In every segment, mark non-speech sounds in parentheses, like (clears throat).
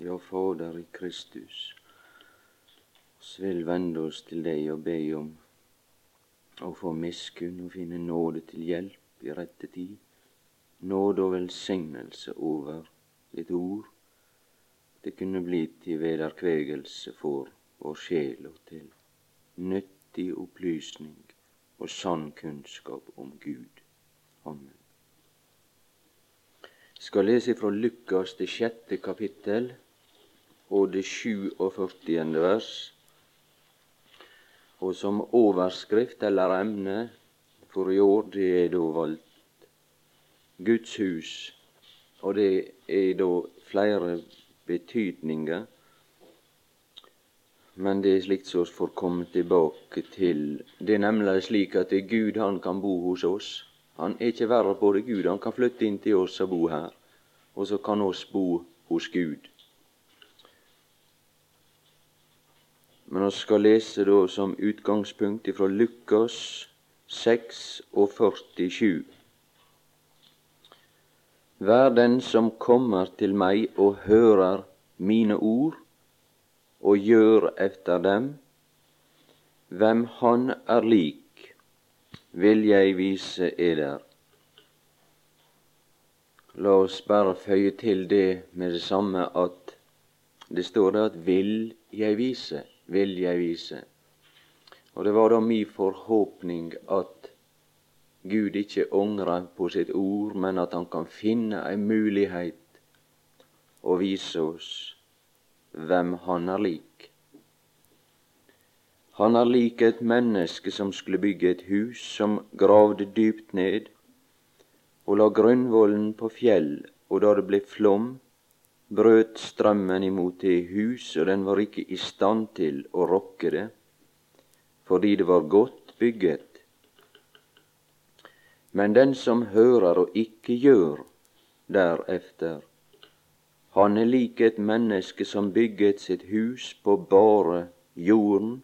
Ja, Fader i Kristus, oss vil vende oss til deg og be om å få miskunn og finne nåde til hjelp i rette tid. Nåde og velsignelse over ditt ord. Det kunne bli til vederkvegelse for vår sjel og til nyttig opplysning og sann kunnskap om Gud. Amen. Jeg skal lese fra Lukas det sjette kapittel og det 47. vers. Og som overskrift eller emne for i år, det er da valgt Guds hus. Og det er da flere betydninger. Men det er slikt som vi får komme tilbake til. Det er nemlig slik at det er Gud han kan bo hos oss. Han er ikke verre på det Gud. Han kan flytte inn til oss og bo her. Og så kan oss bo hos Gud. Men vi skal lese da som utgangspunkt fra Lukas 6 og 47. Vær den som kommer til meg og hører mine ord og gjør efter dem, hvem han er lik, vil jeg vise eder. La oss bare føye til det med det samme at det står det at 'vil jeg vise', 'vil jeg vise'. Og det var da mi forhåpning at Gud ikke angrer på sitt ord, men at Han kan finne ei mulighet å vise oss hvem Han er lik. Han er lik et menneske som skulle bygge et hus, som gravde dypt ned og la grunnvollen på fjell, og da det ble flom, brøt strømmen imot det hus, og den var ikke i stand til å rokke det, fordi det var godt bygget. Men den som hører og ikke gjør derefter, han er lik et menneske som bygget sitt hus på bare jorden,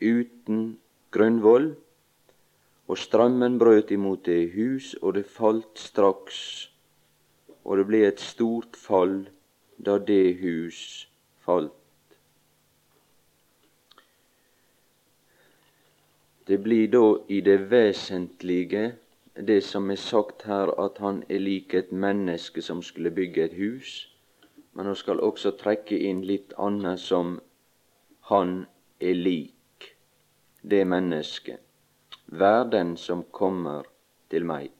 uten grunnvoll, og strømmen brøt imot det hus, og det falt straks, og det ble et stort fall da det hus falt. Det blir da i det vesentlige det som er sagt her, at han er lik et menneske som skulle bygge et hus, men han skal også trekke inn litt annet som han er lik det mennesket. Vær den som kommer til meg.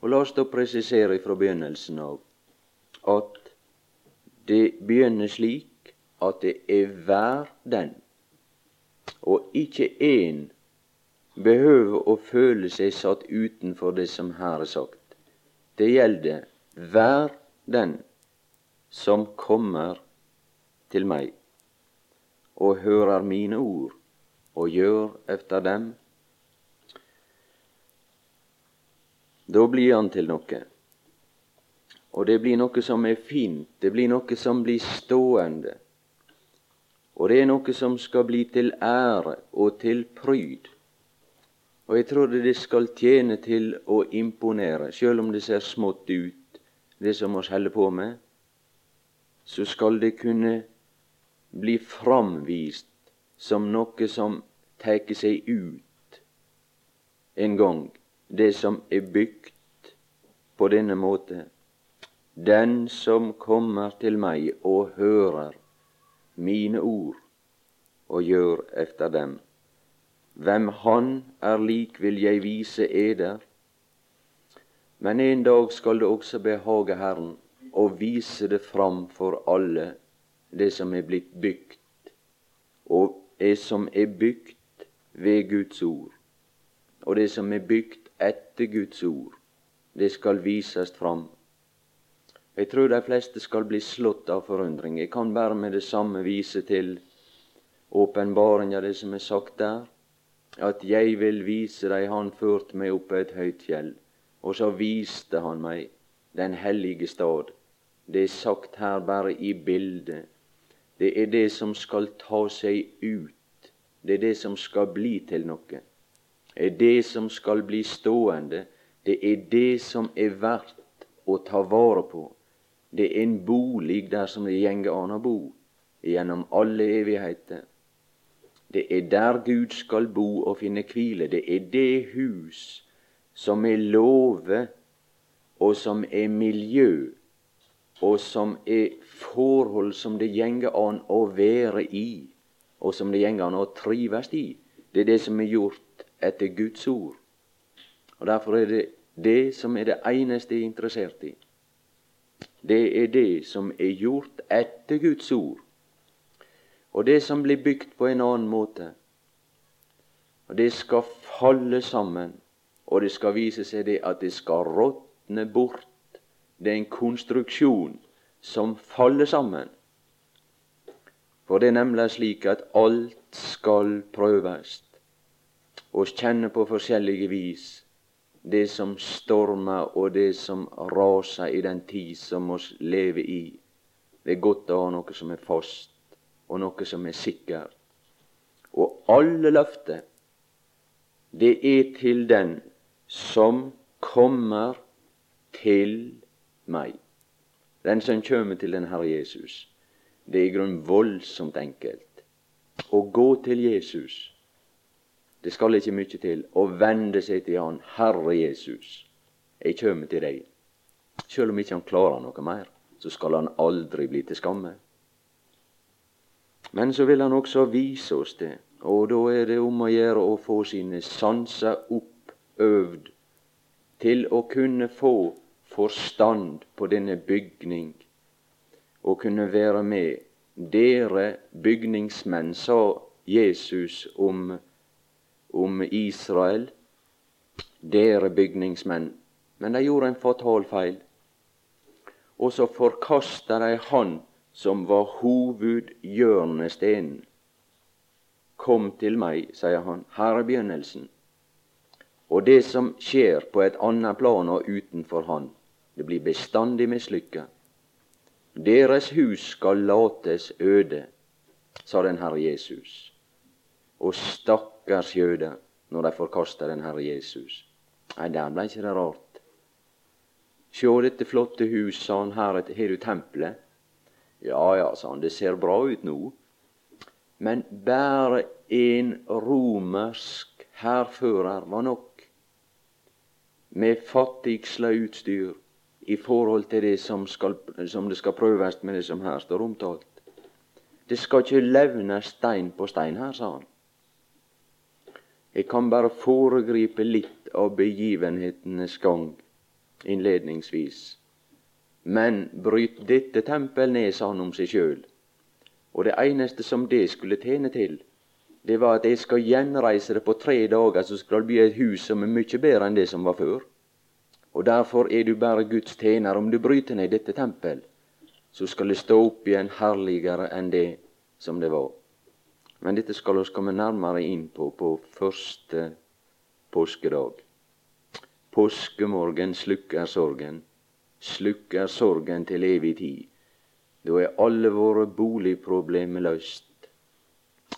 Og La oss da presisere fra begynnelsen av at det begynner slik at det er hver den, og ikke én behøver å føle seg satt utenfor det som her er sagt. Det gjelder hver den som kommer til meg og hører mine ord og gjør efter dem, da blir han til noe. Og det blir noe som er fint, det blir noe som blir stående. Og det er noe som skal bli til ære og til pryd. Og jeg tror det skal tjene til å imponere, sjøl om det ser smått ut, det som oss holder på med. Så skal det kunne bli framvist som noe som tar seg ut en gang, det som er bygd på denne måte. Den som kommer til meg og hører mine ord og gjør efter dem. Hvem han er lik, vil jeg vise eder. Men en dag skal det også behage Herren å vise det fram for alle, det som er blitt bygd, og det som er bygd ved Guds ord. Og det som er bygd etter Guds ord, det skal vises fram. Jeg tror de fleste skal bli slått av forundring. Jeg kan bare med det samme vise til åpenbaringa, det som er sagt der, at jeg vil vise deg Han førte meg opp på et høyt fjell, og så viste Han meg den hellige stad. Det er sagt her bare i bildet. Det er det som skal ta seg ut. Det er det som skal bli til noe. Det er det som skal bli stående. Det er det som er verdt å ta vare på. Det er en bolig der som det gjenger an å bo gjennom alle evigheter. Det er der Gud skal bo og finne hvile. Det er det hus som er love, og som er miljø, og som er forhold som det gjenger an å være i, og som det gjenger an å trives i. Det er det som er gjort etter Guds ord. Og Derfor er det det som er det eneste jeg er interessert i. Det er det som er gjort etter Guds ord. Og det som blir bygd på en annen måte. Og Det skal falle sammen, og det skal vise seg det at det skal råtne bort. Det er en konstruksjon som faller sammen. For det er nemlig slik at alt skal prøves, og kjenne på forskjellige vis det som stormer og det som raser i den tid som vi lever i. Det er godt å ha noe som er fast, og noe som er sikkert. Og alle løfter, det er til den som kommer til meg. Den som kommer til den Herre Jesus. Det er i grunnen voldsomt enkelt. Å gå til Jesus, det skal ikke mye til. Å vende seg til Han. Herre Jesus, jeg kommer til deg. Selv om ikke han klarer noe mer, så skal han aldri bli til skamme. Men så vil han også vise oss det, og da er det om å gjøre å få sine sanser oppøvd til å kunne få forstand på denne bygning og kunne være med. Dere bygningsmenn, sa Jesus om, om Israel. Dere bygningsmenn. Men de gjorde en fatal feil. Og så forkasta de Han som var hovedhjørnesteinen. Kom til meg, sier han. Her er begynnelsen. Og det som skjer på et annet plan og utenfor Han, det blir bestandig mislykka. Deres hus skal lates øde, sa den Herre Jesus. Og stakkars jøder når de forkasta den Herre Jesus. Nei, der blei ikke det rart. Sjå dette flotte hus, sa han, her har du tempelet. Ja ja, sa han, det ser bra ut nå. Men bare en romersk hærfører var nok, med fattigsla utstyr i forhold til det som, skal, som det skal prøves med det som her står omtalt. Det skal ikke levne stein på stein her, sa han. Jeg kan bare foregripe litt av begivenhetenes gang innledningsvis. Men bryt dette tempel ned, sa han om seg sjøl. Og det eneste som det skulle tjene til, det var at jeg skal gjenreise det på tre dager, så skal det bli et hus som er mye bedre enn det som var før. Og derfor er du bare Guds tjener. Om du bryter ned dette tempel, så skal det stå opp igjen herligere enn det som det var. Men dette skal vi komme nærmere inn på på første påskedag. Påskemorgen slukker sorgen, slukker sorgen til evig tid. Da er alle våre boligproblemer løst.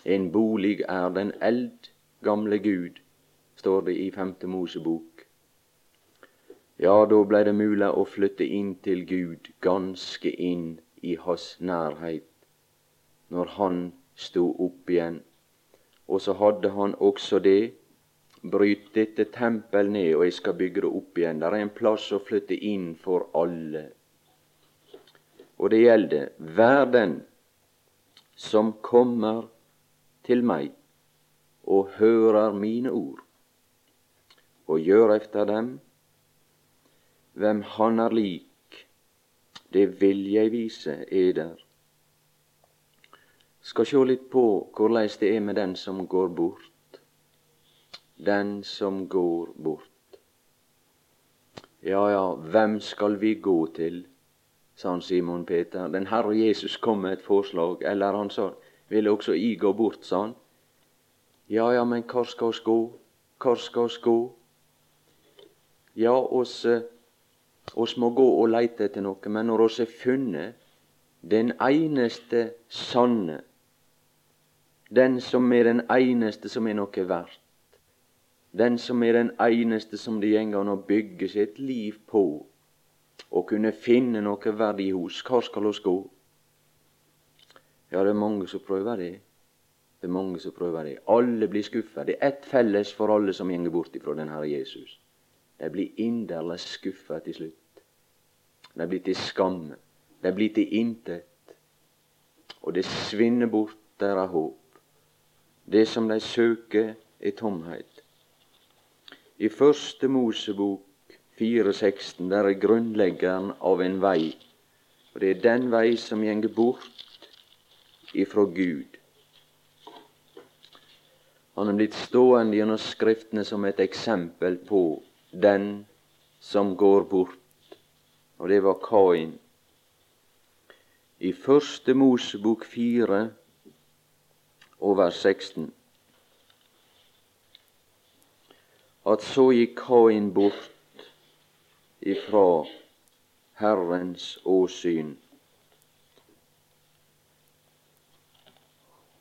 En bolig er den eldgamle Gud, står det i Femte Mosebok. Ja, da blei det mulig å flytte inn til Gud, ganske inn i hans nærhet, når han sto opp igjen. Og så hadde han også det. Bryt dette tempel ned, og jeg skal bygge det opp igjen. Der er en plass å flytte inn for alle. Og det gjelder hver den som kommer til meg og hører mine ord, og gjør efter dem, hvem Han er lik, det vil jeg vise eder. Skal sjå litt på korleis det er med den som går bort. Den som går bort. Ja, ja, hvem skal vi gå til? sa han Simon Peter. Den Herre Jesus kom med et forslag, eller han sa, ville også I gå bort, sa han. Ja, ja, men hvor skal oss gå? Hvor skal oss gå? Ja, oss oss må gå og leite etter noe, men når oss er funnet den eneste sanne, den som er den eneste som er noe verdt, den som er den eneste som det går an å bygge sitt liv på, og kunne finne noe verdi hos. Hvor skal oss gå? Ja, det er mange som prøver det. Det er mange som prøver det. Alle blir skuffa. Det er ett felles for alle som går bort ifra den Herre Jesus. De blir inderlig skuffa til slutt. De blir til skamme. De blir til intet. Og det svinner bort deres håp. Det som de søker, er tomhet. I Første Mosebok 4,16 der er grunnleggeren av en vei. Og det er den vei som gjenger bort ifra Gud. Han er blitt stående gjennom Skriftene som et eksempel på den som går bort, og det var Kain. I Første Mosebok 4 og vers 16 at så gikk Kain bort ifra Herrens åsyn.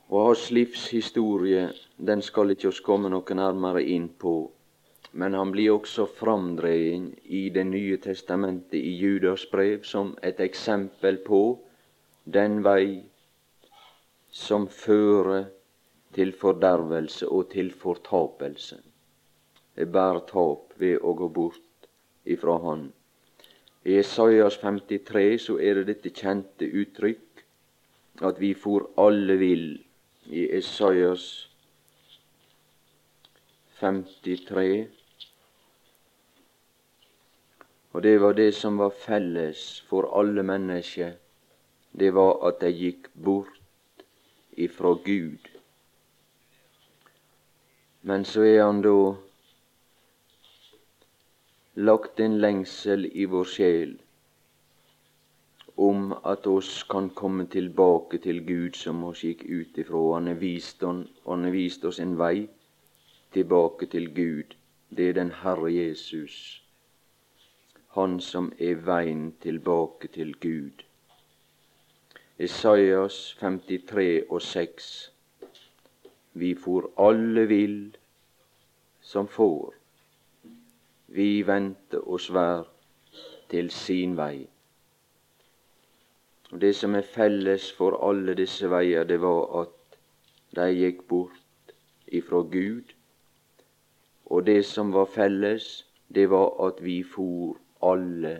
Og hans livshistorie den skal ikke oss komme noe nærmere inn på, men han blir også framdreven i Det nye testamentet i Judas brev som et eksempel på den vei som fører til fordervelse og til fortapelse. Det er bare tap ved å gå bort ifra Han. I Esaias 53 så er det dette kjente uttrykk at vi for alle vil. I Esaias 53 Og det var det som var felles for alle mennesker. Det var at de gikk bort ifra Gud. Men så er han da lagt en lengsel i vår sjel om at oss kan komme tilbake til Gud som oss gikk ut ifra. Han har vist, vist oss en vei tilbake til Gud. Det er den Herre Jesus, Han som er veien tilbake til Gud. Esaias 53 og 6. Vi for alle vill som får vi vente oss hver til sin vei. Og Det som er felles for alle disse veier, det var at de gikk bort ifra Gud. Og det som var felles, det var at vi for alle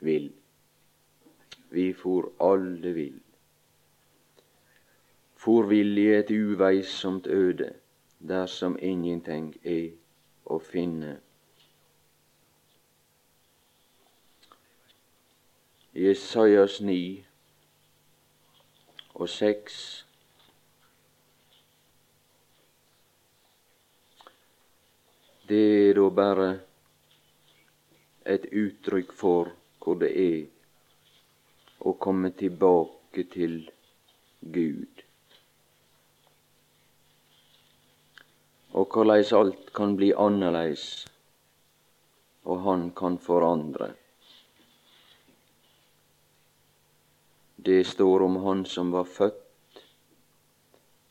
vill. Vi for alle vil. For vilje et uveisomt øde, dersom ingenting er å finne. Jesajas 9 og 6. Det er da bare et uttrykk for hvor det er å komme tilbake til Gud. Og korleis alt kan bli annerledes, og Han kan forandre. Det står om Han som var født,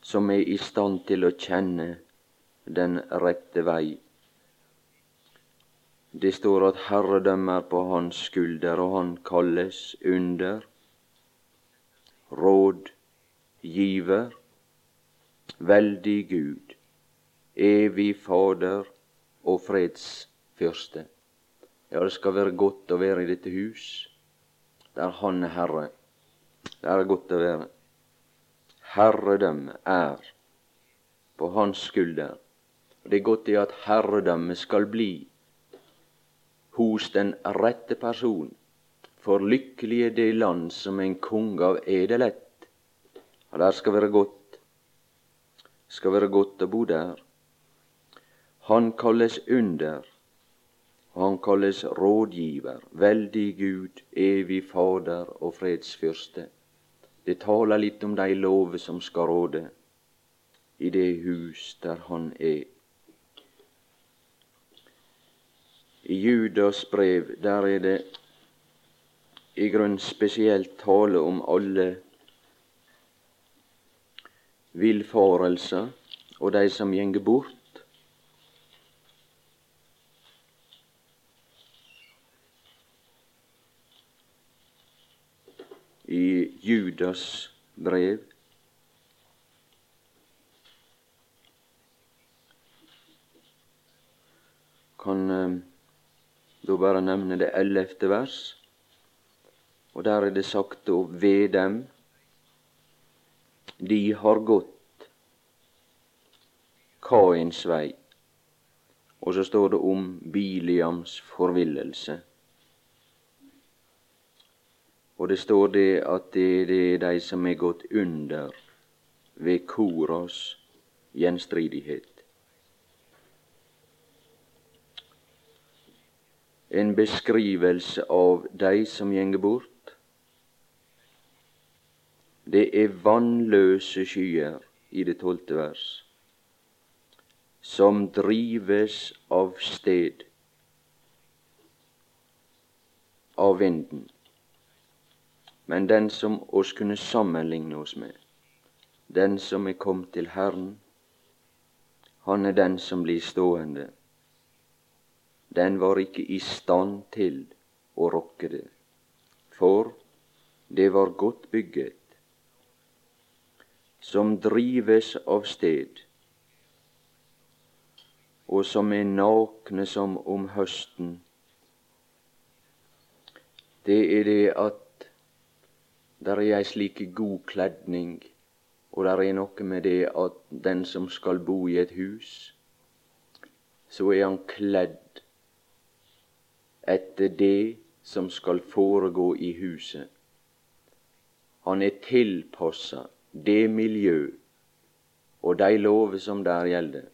som er i stand til å kjenne den rette vei. Det står at herredømmer på hans skulder, og han kalles under, råd, giver, veldig Gud, evig Fader og fredsfyrste. Ja, det skal være godt å være i dette hus, der Han er Herre. Det er godt å være. Herredømme er på hans skulder. Det er godt i at herredømmet skal bli hos den rette person. For lykkelig er det land som en konge av edelett. Og der skal være godt. Skal være godt å bo der. Han kalles under, og han kalles rådgiver, veldig Gud, evig Fader og fredsfyrste. Det taler litt om de lover som skal råde i det hus der han er. I Judas brev der er det i grunn spesielt tale om alle villfarelser og de som gjenger bort i Judas brev. Kan eh, da bare nevne det ellevte vers, og der er det sagt å ved dem de har gått Kains vei. Og så står det om Biliams forvillelse. Og det står det at det, det er de som er gått under ved Koras gjenstridighet. En beskrivelse av de som gjenger bort det er vannløse skyer i det tolvte vers, som drives av sted av vinden. Men den som oss kunne sammenligne oss med, den som er kommet til Herren, han er den som blir stående. Den var ikke i stand til å rokke det, for det var godt bygget som drives av sted, og som er nakne som om høsten, det er det at der er ei slik god kledning, og der er noe med det at den som skal bo i et hus, så er han kledd etter det som skal foregå i huset. Han er tilpassa det miljø og de lover som der gjelder.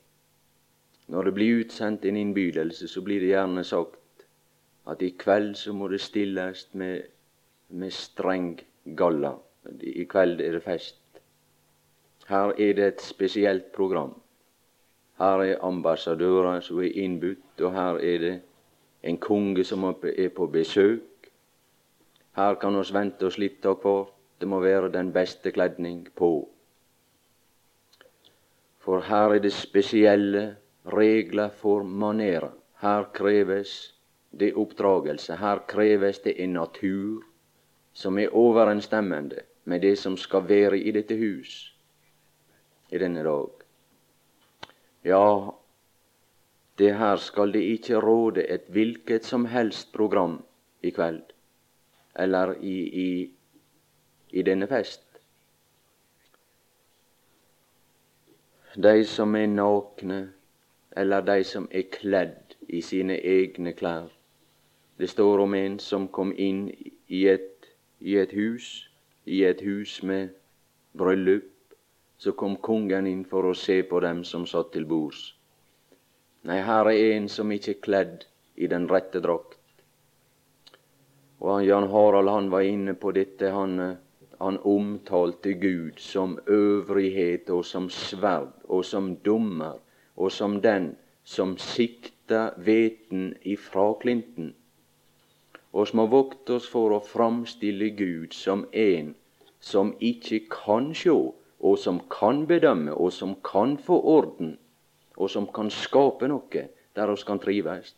Når det blir utsendt en innbydelse, så blir det gjerne sagt at i kveld så må det stilles med, med streng galla. I kveld er det fest. Her er det et spesielt program. Her er ambassadører som er innbudt, og her er det en konge som er på besøk. Her kan vi vente oss litt av hvert. Det må være den beste kledning på. For her er det spesielle regler for manerer. Her kreves det oppdragelse. Her kreves det en natur som er overensstemmende med det som skal være i dette hus i denne dag. Ja, det her skal det ikke råde et hvilket som helst program i kveld, eller i, i i denne fest. De som er nakne, eller de som er kledd i sine egne klær. Det står om en som kom inn i et, i et hus, i et hus med bryllup. Så kom kongen inn for å se på dem som satt til bords. Nei, her er en som ikke er kledd i den rette drakt. Og Jan Harald han var inne på dette. Han han omtalte Gud som øvrighet og som sverd og som dommer og som den som sikta veten ifra klinten. Oss har vokt oss for å framstille Gud som en som ikke kan sjå, og som kan bedømme, og som kan få orden, og som kan skape noe der oss kan trives.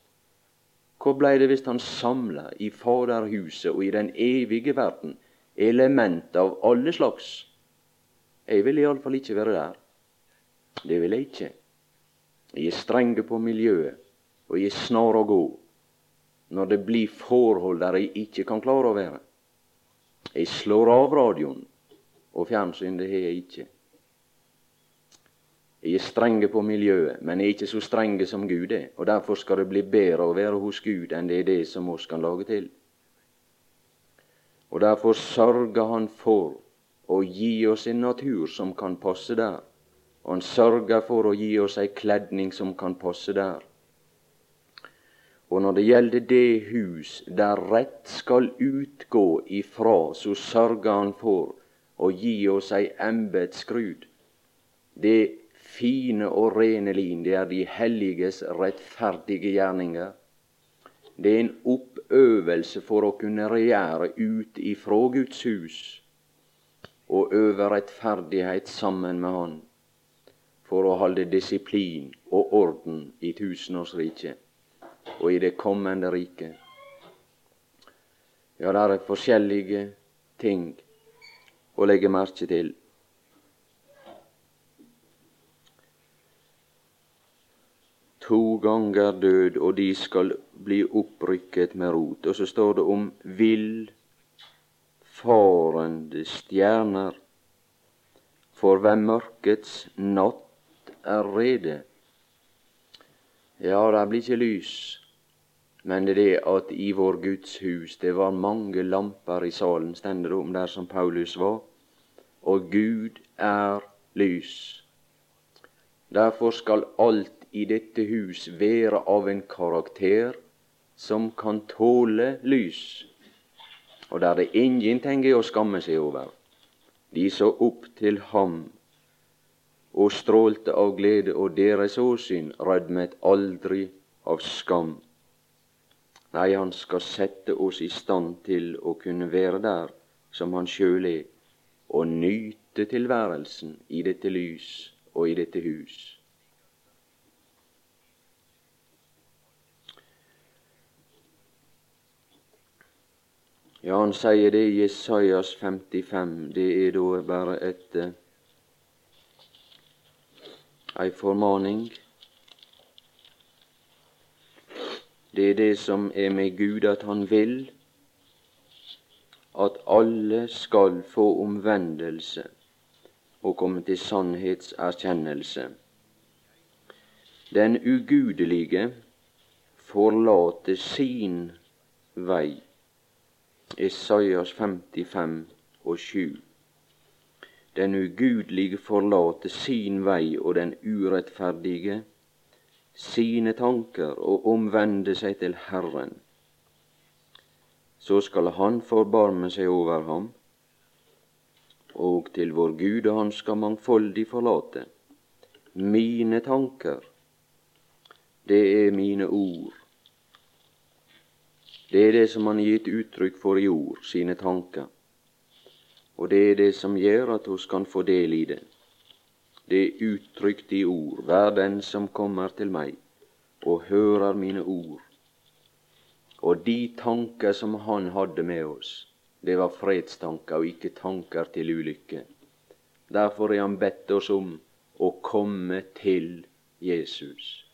Hvor blei det hvis han samla i Faderhuset og i den evige verden element av alle slags. Jeg vil iallfall ikke være der. Det vil jeg ikke. Jeg er strenge på miljøet, og jeg er snar å gå når det blir forhold der jeg ikke kan klare å være. Jeg slår av radioen, og fjernsyn det har jeg ikke. Jeg er strenge på miljøet, men jeg er ikke så strenge som Gud er. Og Derfor skal det bli bedre å være hos Gud enn det er det som oss kan lage til. Og derfor sørger han for å gi oss en natur som kan passe der. Og han sørger for å gi oss ei kledning som kan passe der. Og når det gjelder det hus der rett skal utgå ifra, så sørger han for å gi oss ei embetsgrud. Det fine og rene lin, det er de helliges rettferdige gjerninger. Det er en oppøvelse for å kunne regjere ut ifra Guds hus og øve rettferdighet sammen med Han for å holde disiplin og orden i tusenårsriket og i det kommende riket. Ja, det er forskjellige ting å legge merke til. To ganger død, og de skal bli opprykket med rot. Og så står det om villfarende stjerner, for hvem mørkets natt er rede. Ja, det blir ikke lys, men det er det at i vår Guds hus det var mange lamper i salen, stender det om der som Paulus var, og Gud er lys. Derfor skal alt i dette hus være av en karakter som kan tåle lys, og der det ingenting er å skamme seg over. De så opp til ham og strålte av glede, og deres åsyn rødmet aldri av skam. Nei, han skal sette oss i stand til å kunne være der som han sjøl er, og nyte tilværelsen i dette lys og i dette hus. Ja, han sier det i Jesajas 55. Det er da bare et eh, ei formaning. Det er det som er med Gud, at han vil at alle skal få omvendelse og komme til sannhetserkjennelse. Den ugudelige forlater sin vei Esaias 55 og 7. Den ugudelige forlater sin vei, og den urettferdige sine tanker, og omvende seg til Herren. Så skal Han forbarme seg over ham, og til vår Gud, og Han skal mangfoldig forlate. Mine tanker, det er mine ord, det er det som han har gitt uttrykk for i ord, sine tanker. Og det er det som gjør at vi kan få del i det. Det er uttrykt i ord. Vær den som kommer til meg og hører mine ord. Og de tanker som han hadde med oss, det var fredstanker og ikke tanker til ulykke. Derfor har han bedt oss om å komme til Jesus.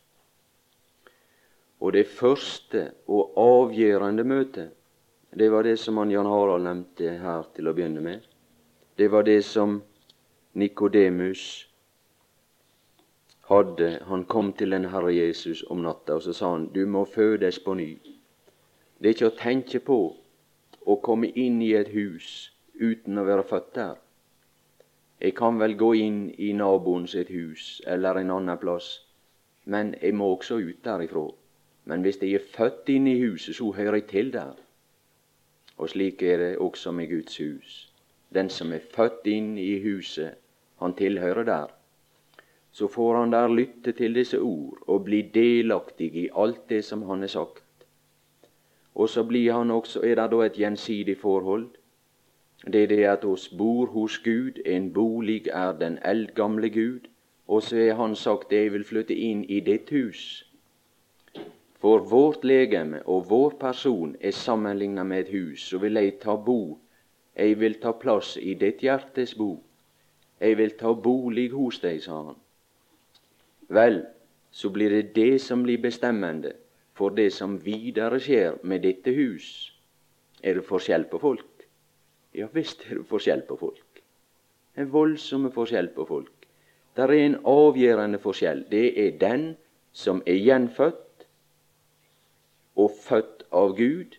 Og det første og avgjørende møtet, det var det som han Jan Harald nevnte her til å begynne med. Det var det som Nikodemus hadde. Han kom til den Herre Jesus om natta, og så sa han, du må fødes på ny. Det er ikke å tenke på å komme inn i et hus uten å være født der. Jeg kan vel gå inn i naboens et hus eller en annen plass, men jeg må også ut derifra. Men hvis jeg er født inn i huset, så hører jeg til der. Og slik er det også med Guds hus. Den som er født inn i huset, han tilhører der. Så får han der lytte til disse ord og bli delaktig i alt det som han har sagt. Og så blir han også, er det da et gjensidig forhold. Det er det at oss bor hos Gud, en bolig er den eldgamle Gud, og så er han sagt jeg vil flytte inn i ditt hus. For vårt legeme og vår person er sammenligna med et hus, så vil jeg ta bo. Jeg vil ta plass i ditt hjertes bo. Jeg vil ta bolig hos deg, sa han. Vel, så blir det det som blir bestemmende for det som videre skjer med dette hus. Er det forskjell på folk? Ja visst er det forskjell på folk. En voldsom forskjell på folk. Der er en avgjørende forskjell. Det er den som er gjenfødt, og født av Gud,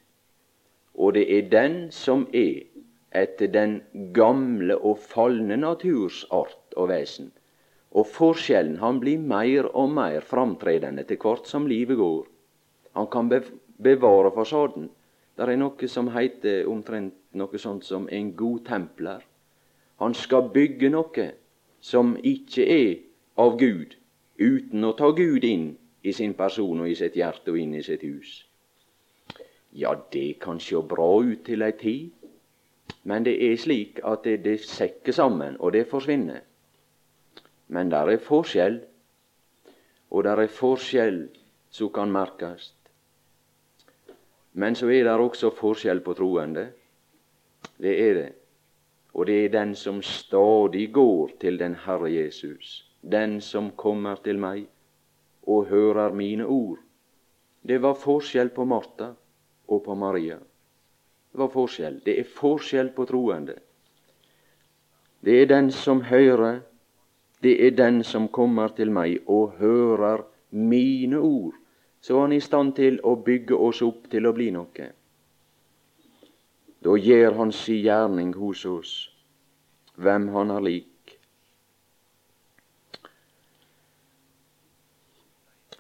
og det er den som er etter den gamle og falne naturs art og vesen. Og forskjellen han blir mer og mer framtredende til hvert som livet går. Han kan bevare fasaden. Det er noe som heter omtrent noe sånt som en god templer. Han skal bygge noe som ikke er av Gud, uten å ta Gud inn i sin person og i sitt hjerte og inn i sitt hus. Ja, det kan sjå bra ut til ei tid, men det er slik at det, det sekker sammen, og det forsvinner. Men der er forskjell, og der er forskjell som kan merkes. Men så er det også forskjell på troende. Det er det. Og det er den som stadig går til den Herre Jesus, den som kommer til meg og hører mine ord. Det var forskjell på Martha og på Maria. Det var forskjell. Det er forskjell på troende. Det er den som hører, det er den som kommer til meg og hører mine ord. Så er han i stand til å bygge oss opp til å bli noe. Da gjør han si gjerning hos oss, hvem han er lik.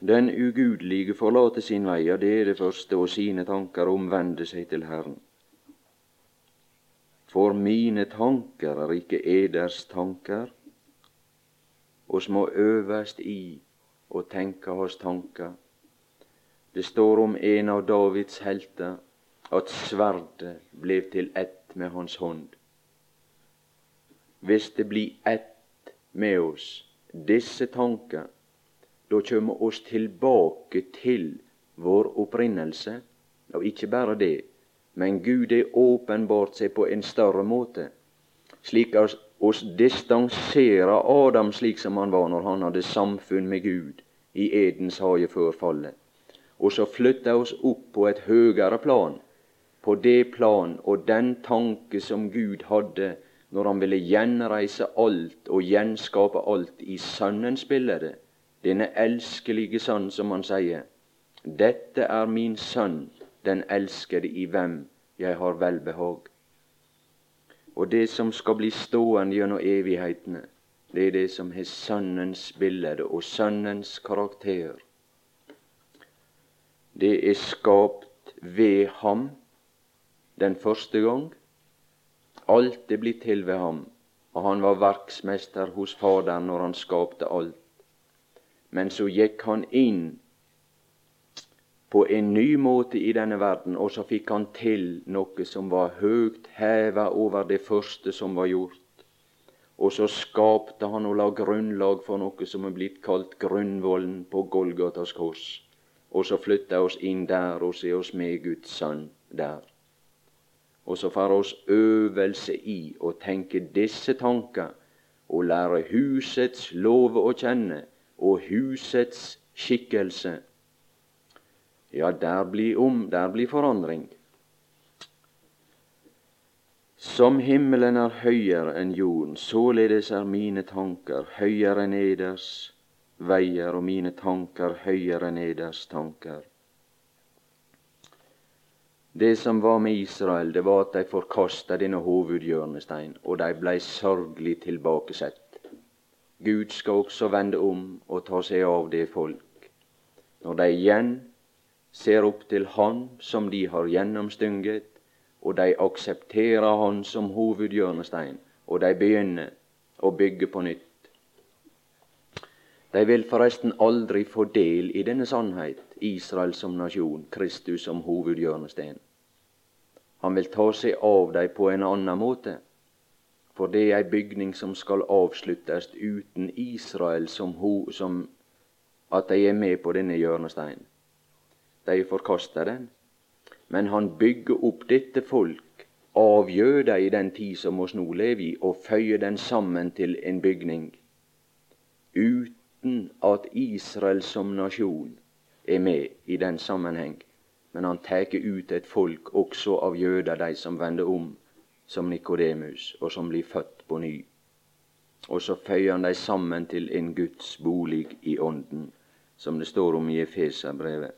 Den ugudelige forlater sin vei, ja, det er det første, og sine tanker omvender seg til Herren. For mine tanker er ikke eders tanker, oss må øvast i å tenke hans tanker. Det står om en av Davids helter at sverdet ble til ett med hans hånd. Hvis det blir ett med oss, disse tanker, da kjem oss tilbake til vår opprinnelse. Og ikke bare det, men Gud er åpenbart seg på en større måte, slik at oss distanserer Adam slik som han var når han hadde samfunn med Gud i Edens hage før fallet, og så flytter oss opp på et høyere plan, på det plan og den tanke som Gud hadde når han ville gjenreise alt og gjenskape alt i Sønnens bilde, denne elskelige Sønn, som han sier. Dette er min sønn, den elskede i hvem jeg har velbehag. Og det som skal bli stående gjennom evighetene, det er det som har Sønnens bilde og Sønnens karakter. Det er skapt ved ham den første gang. Alt er blitt til ved ham, og han var verksmester hos Faderen når han skapte alt. Men så gikk han inn på en ny måte i denne verden, og så fikk han til noe som var høgt heva over det første som var gjort. Og så skapte han og la grunnlag for noe som er blitt kalt grunnvollen på Golgatas kors. Og så flytta oss inn der og se oss med Guds sønn der. Og så får oss øvelse i å tenke disse tanker og lære husets lov å kjenne og husets skikkelse ja, der blir om, der blir forandring. Som himmelen er høyere enn jorden, således er mine tanker høyere enn eders veier, og mine tanker høyere enn eders tanker. Det som var med Israel, det var at de forkasta denne hovedhjørnestein, og de blei sørgelig tilbakesett. Gud skal også vende om og ta seg av det folk. Når de igjen ser opp til Han som de har gjennomstynget, og de aksepterer Han som hovedhjørnestein, og de begynner å bygge på nytt. De vil forresten aldri få del i denne sannhet, Israel som nasjon, Kristus som hovedhjørnestein. Han vil ta seg av dem på en annen måte, for det er ei bygning som skal avsluttes uten Israel som, ho, som at de er med på denne hjørnesteinen de forkasta den. Men han bygger opp dette folk avgjør jøder i den tid som oss nå lever i, og føyer den sammen til en bygning, uten at Israel som nasjon er med i den sammenheng. Men han tar ut et folk også av jøder, de som vender om som Nikodemus, og som blir født på ny. Og så føyer han dem sammen til en Guds bolig i ånden, som det står om i Efeserbrevet.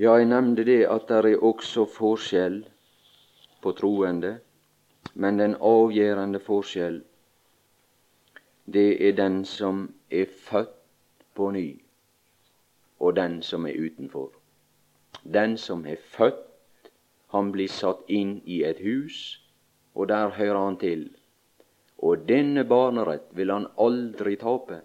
Ja, jeg nevnte det at det er også forskjell på troende, men den avgjørende forskjell, det er den som er født på ny, og den som er utenfor. Den som er født, han blir satt inn i et hus, og der hører han til. Og denne barnerett vil han aldri tape.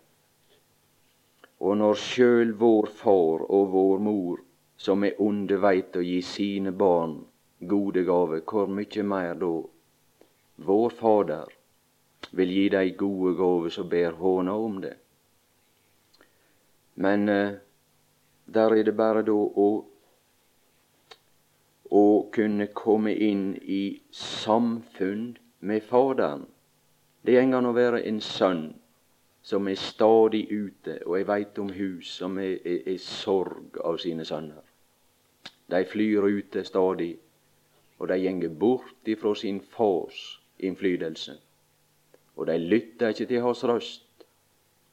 Og når sjøl vår far og vår mor som er onde veit å gi sine barn gode gaver, hvor mykje meir da vår Fader vil gi dei gode gaver som ber håna om det. Men eh, der er det bare da å, å kunne komme inn i samfunn med Faderen. Det går an å være en sønn som er stadig ute, og jeg veit om hus som er, er, er sorg av sine sønner. De flyr ute stadig, og de gjenger bort ifra sin fars innflytelse. Og de lytter ikke til hans røst,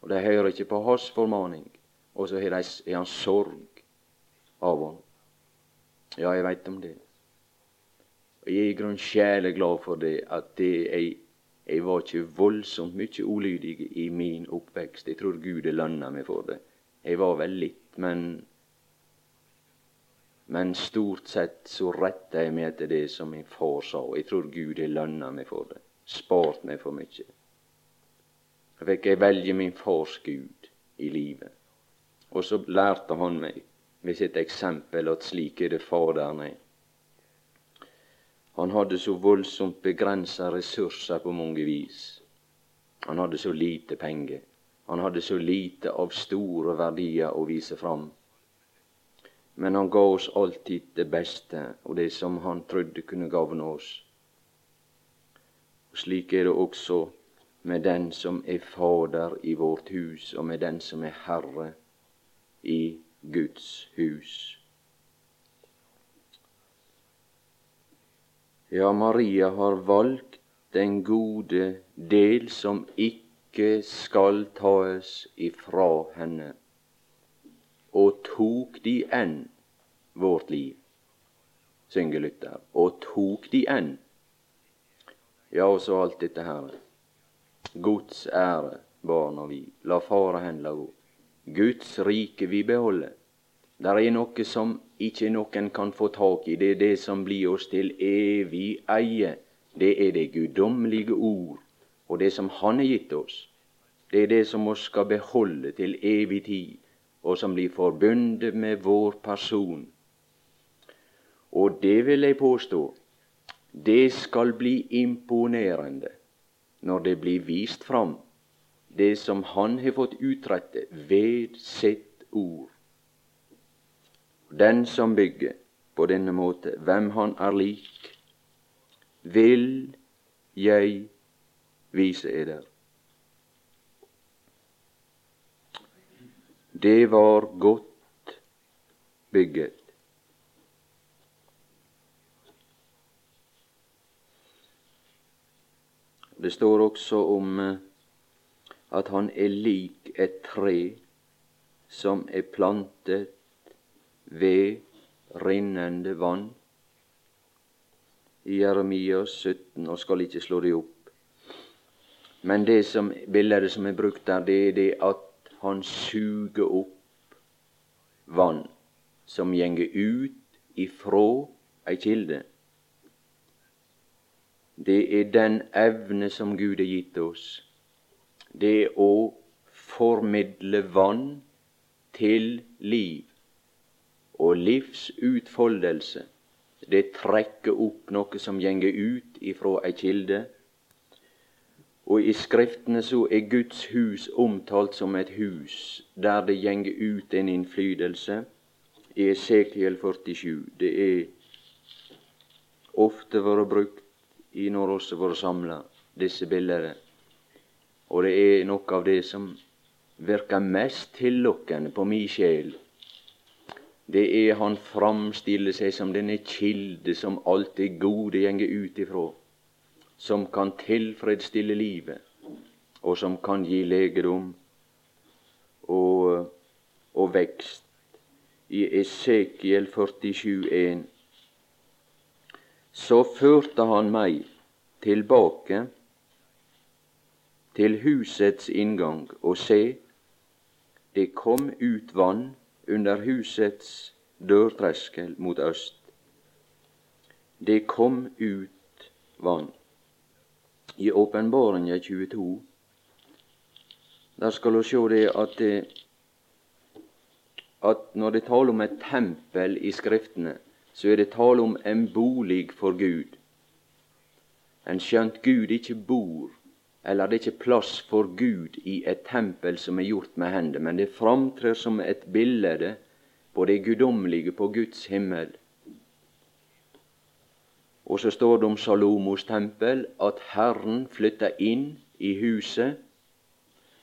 og de hører ikke på hans formaning. Og så har, han sorg av ham. Ja, jeg veit om det. Og jeg er i grunnen sjæle glad for det, at det jeg, jeg var ikke voldsomt mye ulydig i min oppvekst. Jeg tror Gud lønna meg for det. Jeg var vel litt, men men stort sett så retta jeg meg etter det som min far sa. Jeg tror Gud har lønna meg for det. Spart meg for mye. Så fikk jeg velge min fars Gud i livet. Og så lærte han meg ved sitt eksempel at slik er det Faderen er. Han hadde så voldsomt begrensa ressurser på mange vis. Han hadde så lite penger. Han hadde så lite av store verdier å vise fram. Men han ga oss alltid det beste og det som han trodde kunne gagne oss. Og Slik er det også med den som er Fader i vårt hus, og med den som er Herre i Guds hus. Ja, Maria har valgt den gode del som ikke skal tas ifra henne, og tok de enn vårt liv, synger Luther, og tok de enn. Ja, og så alt dette her. Guds ære, barna vi, la fara hen la gå. Guds rike vi beholder. Der er noe som ikke noen kan få tak i. Det er det som blir oss til evig eie. Det er det guddommelige ord, og det som Han har gitt oss. Det er det som vi skal beholde til evig tid, og som blir forbundet med vår person. Og det vil jeg påstå, det skal bli imponerende når det blir vist fram, det som Han har fått utrette ved sitt ord. Den som bygger på denne måte, hvem han er lik, vil jeg vise eder. Det var godt bygget. Det står også om eh, at han er lik et tre som er plantet ved rinnende vann i Jeremias 17, og skal ikke slå det opp. Men det som, bildet som er brukt der, det er det at han suger opp vann som gjenger ut ifrå ei kilde. Det er den evne som Gud har gitt oss. Det er å formidle vann til liv og livsutfoldelse. Det trekker opp noe som gjenger ut ifrå ei kilde. Og i Skriftene så er Guds hus omtalt som et hus der det gjenger ut en innflytelse. I Esekiel 47. Det er ofte vært brukt i når også vært samla, disse bildene. Og det er noe av det som virker mest tillokkende på mi sjel det er han framstiller seg som denne kilde som alt det gode gjenger ut ifra, som kan tilfredsstille livet, og som kan gi legedom og, og vekst. I Esekiel 47,1 så førte han meg tilbake til husets inngang, og se, det kom ut vann under husets dørtreskel mot øst. Det kom ut vann. I Åpenbaringa 22 der skal vi sjå det at, det at når det taler om et tempel i Skriftene, så er det tale om en bolig for Gud. En skjønt Gud ikke bor eller det er ikke plass for Gud i et tempel som er gjort med hender, men det framtrer som et bilde på det guddommelige på Guds himmel. Og så står det om Salomos tempel at Herren flytta inn i huset,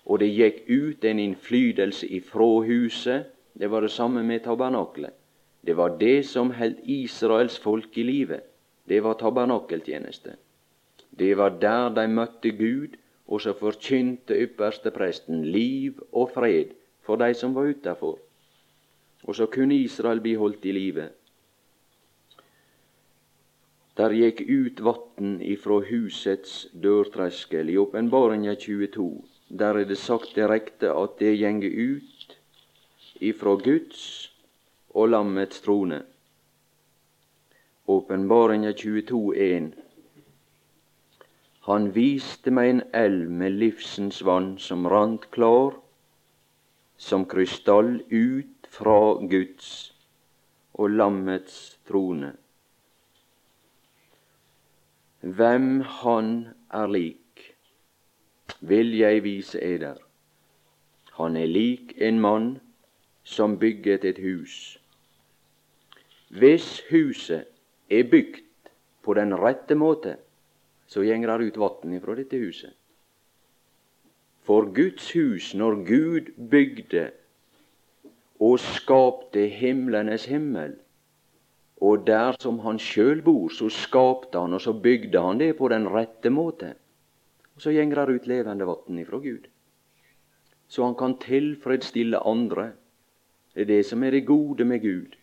og det gikk ut en innflytelse ifra huset. Det var det samme med tabernaklet. Det var det som holdt Israels folk i live. Det var tabernakeltjeneste. Det var der de møtte Gud, og så forkynte ypperste presten liv og fred for de som var utafor. Og så kunne Israel bli holdt i live. Der gikk ut vatn ifra husets dørtreskel. I Åpenbaringa 22 der er det sagt direkte at det gjenger ut ifra Guds og lammets trone. Åpenbaringa 22,1. Han viste meg en elv med livsens vann som rant klar som krystall ut fra Guds og lammets trone. Hvem han er lik, vil jeg vise eder. Han er lik en mann som bygget et hus. Hvis huset er bygd på den rette måte, så gjenger det ut vann ifra dette huset. For Guds hus, når Gud bygde og skapte himlenes himmel, og der som han sjøl bor, så skapte han, og så bygde han det på den rette måte. Og så gjenger det ut levende vann ifra Gud. Så han kan tilfredsstille andre. Det er det som er det gode med Gud.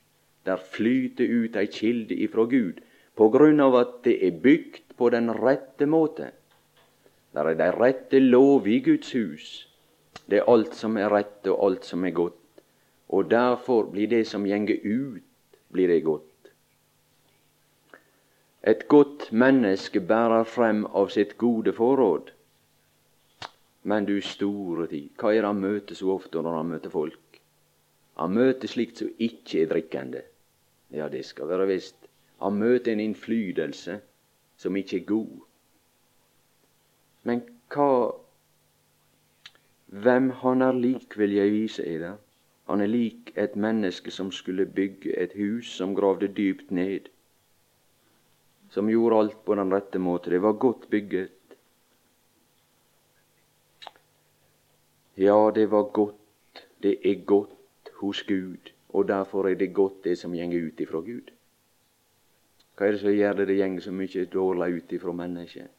Der flyter ut ei kilde ifra Gud på grunn av at det er bygd på den rette måte. Der er de rette lov i Guds hus. Det er alt som er rett, og alt som er godt. Og derfor blir det som gjenger ut, blir det godt. Et godt menneske bærer frem av sitt gode forråd. Men du store tid, hva er det han møter så ofte når han møter folk? Han møter slikt som ikke er drikkende. Ja, det skal være visst. Han møter en innflytelse som ikke er god. Men hva Hvem han er lik, vil jeg vise eder. Han er lik et menneske som skulle bygge et hus, som gravde dypt ned. Som gjorde alt på den rette måte. Det var godt bygget. Ja, det var godt. Det er godt hos Gud og derfor er det godt, det som gjenger ut ifra Gud. Hva er det som gjør det det gjenger så mye dårlig ut ifra mennesket?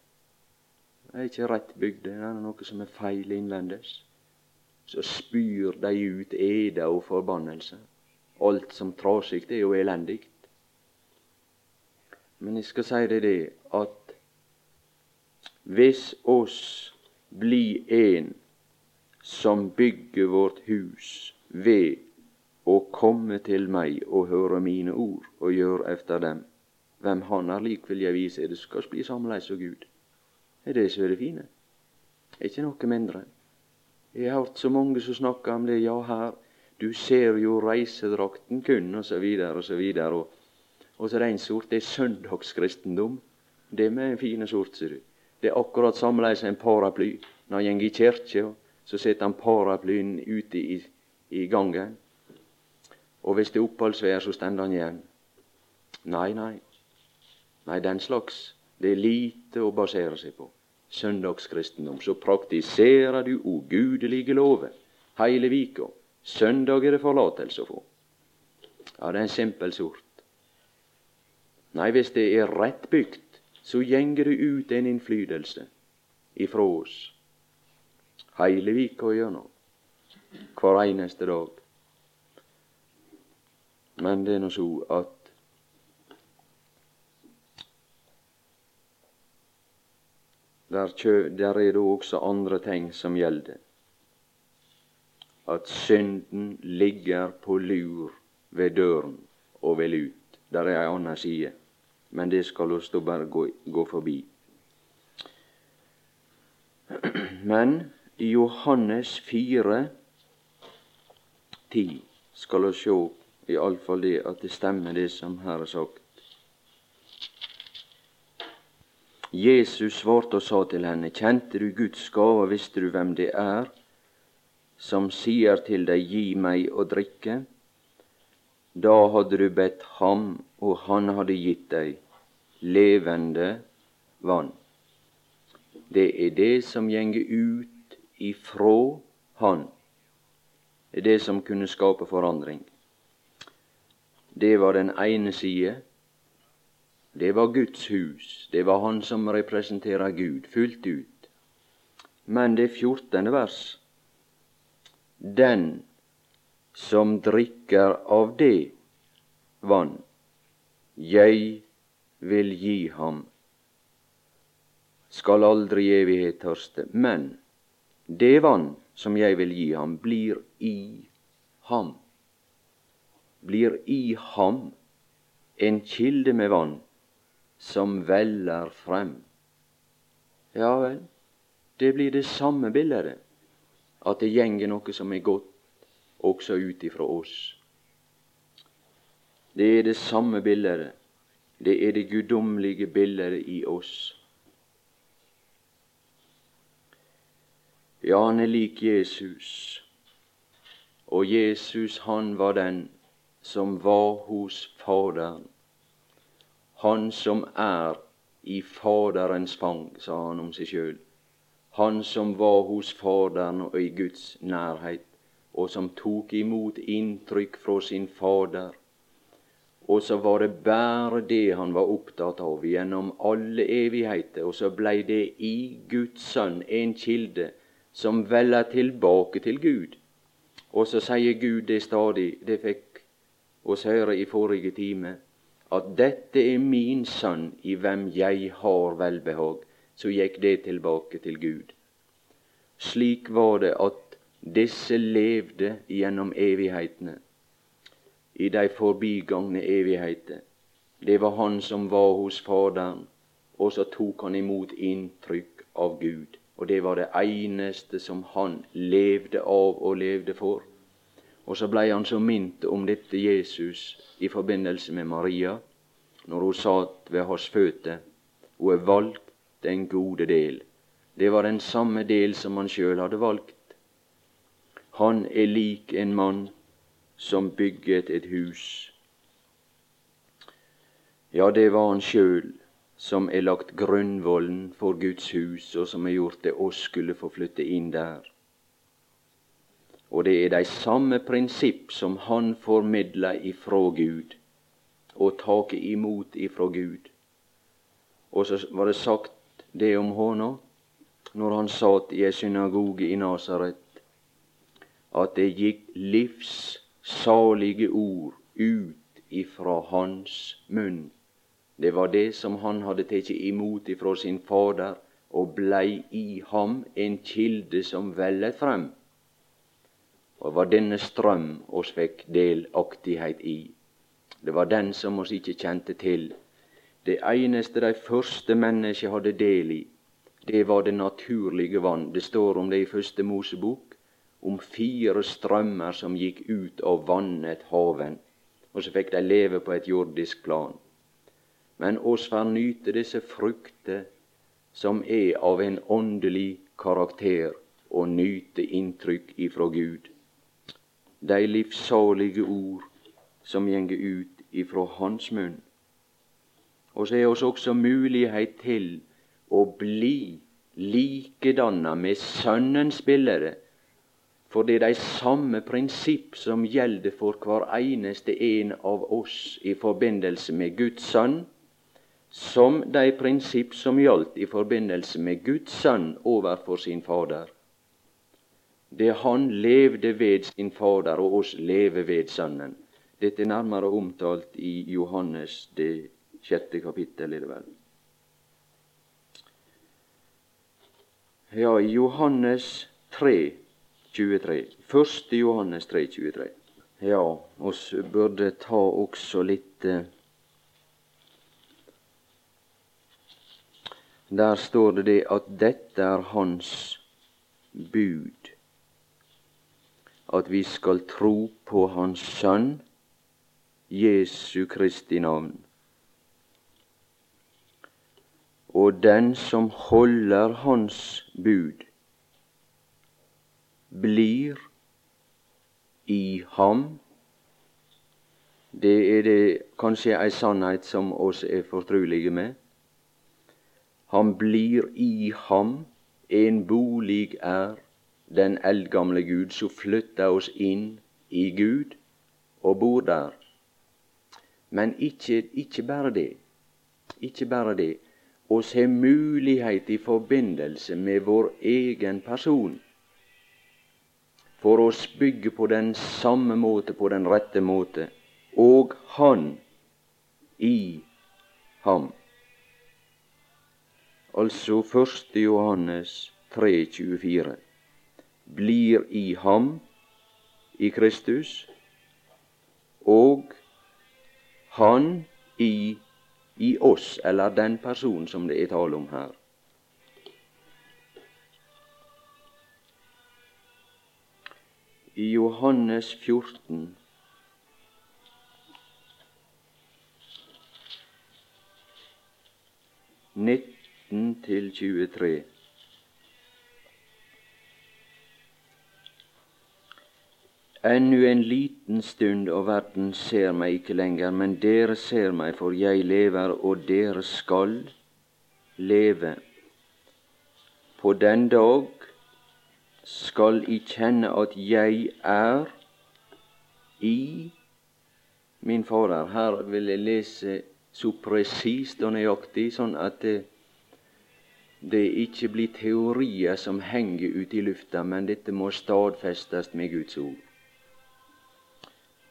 Det er ikke rett bygd, det er noe som er feil innvendes. Så spyr de ut eda og forbannelse. Alt som trasig er jo elendig. Men jeg skal si deg det at hvis oss blir en som bygger vårt hus ved å komme til meg og høre mine ord og gjøre efter dem. Hvem han er lik, vil jeg vise. Det skal bli samleis og Gud. Det er det som er det fine. Ikke noe mindre. Jeg har hørt så mange som snakker om det. Ja, her, du ser jo reisedrakten kun, og så videre og så videre. Og, og så er det en sort, det er søndagskristendom. Det med en fin sort, ser du. Det er akkurat samleis en paraply. Når han går i kirka, så setter han paraplyen ute i, i gangen. Og hvis det er oppholdsvær, så stender han igjen. Nei, nei. Nei, den slags. Det er lite å basere seg på. Søndagskristendom. Så praktiserer du ugudelige lover heile vika. Søndag er det forlatelse å få. Ja, det er en simpel sort. Nei, hvis det er rett bygd, så gjenger det ut en innflytelse ifra oss heile vika gjennom. Hver eneste dag. Men det er nå så at der, der er det også andre ting som gjelder. At synden ligger på lur ved døren og vil ut. Der er ei anna side, men det skal oss da bare gå, gå forbi. (clears throat) Men i Johannes 4, 10 skal vi sjå iallfall det at det stemmer, det som her er sagt. Jesus svarte og sa til henne, kjente du Guds gave, visste du hvem det er, som sier til deg, gi meg å drikke? Da hadde du bedt ham, og han hadde gitt deg levende vann. Det er det som gjenger ut ifrå Han. Det er det som kunne skape forandring. Det var den ene side. Det var Guds hus. Det var Han som representerer Gud fullt ut. Men det fjortende vers Den som drikker av det vann jeg vil gi ham, skal aldri evighet tørste. Men det vann som jeg vil gi ham, blir i ham. Blir i ham en kilde med vann som veller frem. Ja vel, det blir det samme bildet, at det gjenger noe som er godt også ut ifra oss. Det er det samme bildet. Det er det guddommelige bildet i oss. Ja, han er lik Jesus. Og Jesus, han var den som var hos Faderen. Han som er i Faderens fang, sa han om seg sjøl. Han som var hos Faderen og i Guds nærhet, og som tok imot inntrykk fra sin Fader. Og så var det bare det han var opptatt av gjennom alle evigheter, og så blei det i Guds Sønn en kilde som veller tilbake til Gud. Og så sier Gud det stadig, det fikk oss høre i forrige time, at dette er min sønn i hvem jeg har velbehag. Så gikk det tilbake til Gud. Slik var det at disse levde gjennom evighetene, i de forbigangne evigheter. Det var han som var hos Faderen, og så tok han imot inntrykk av Gud. Og det var det eneste som han levde av og levde for. Og så blei han så minnet om dette Jesus i forbindelse med Maria, når hun satt ved hans føtter. Hun er valgt den gode del. Det var den samme del som han sjøl hadde valgt. Han er lik en mann som bygget et hus. Ja, det var han sjøl som er lagt grunnvollen for Guds hus, og som har gjort det oss skulle få flytte inn der. Og det er de samme prinsipp som han formidla ifra Gud, og taket imot ifra Gud. Og så var det sagt det om hånda når han satt i ei synagoge i Nasaret, at det gikk livssalige ord ut ifra hans munn. Det var det som han hadde tatt imot ifra sin Fader, og blei i ham en kilde som vellet frem. Og var denne strøm oss fikk delaktighet i. Det var den som oss ikke kjente til. Det eneste de første mennesker hadde del i, det var det naturlige vann. Det står om det i Første Mosebok, om fire strømmer som gikk ut og vannet haven. Og så fikk de leve på et jordisk plan men oss får nyte disse frukter som er av en åndelig karakter, og nyte inntrykk ifra Gud. De livssalige ord som gjenger ut ifra Hans munn. Og så er oss også mulighet til å bli likedanna med Sønnens bilde. For det er de samme prinsipp som gjelder for hver eneste en av oss i forbindelse med Guds sønn, som de prinsipp som gjaldt i forbindelse med Guds sønn overfor sin Fader. Det han levde ved sin Fader, og oss lever ved Sønnen. Dette er nærmere omtalt i Johannes det sjette kapittel, er det vel. Ja, i Johannes 3, 23. 1. Johannes 3, 23. Ja, oss burde ta også litt eh, Der står det det at dette er Hans bud. At vi skal tro på Hans Sønn, Jesu Kristi navn. Og den som holder Hans bud, blir i ham Det er det kanskje ei sannhet som oss er fortrulige med. Han blir i ham, en bolig er den eldgamle Gud, som flytter oss inn i Gud og bor der. Men ikke, ikke bare det. Ikke bare det. Oss har mulighet i forbindelse med vår egen person for oss bygge på den samme måte, på den rette måte, og Han i ham. Altså 1. Johannes 3,24 blir i ham, i Kristus, og han i, i oss, eller den person som det er tale om her. I Johannes 14 19 til 23. Ennu en liten stund, og verden ser meg ikke lenger, men dere ser meg, for jeg lever, og dere skal leve. På den dag skal I kjenne at jeg er i min Fader. Her vil jeg lese så presist og nøyaktig, sånn at det, det ikke blir teorier som henger ute i lufta, men dette må stadfestes med Guds ord.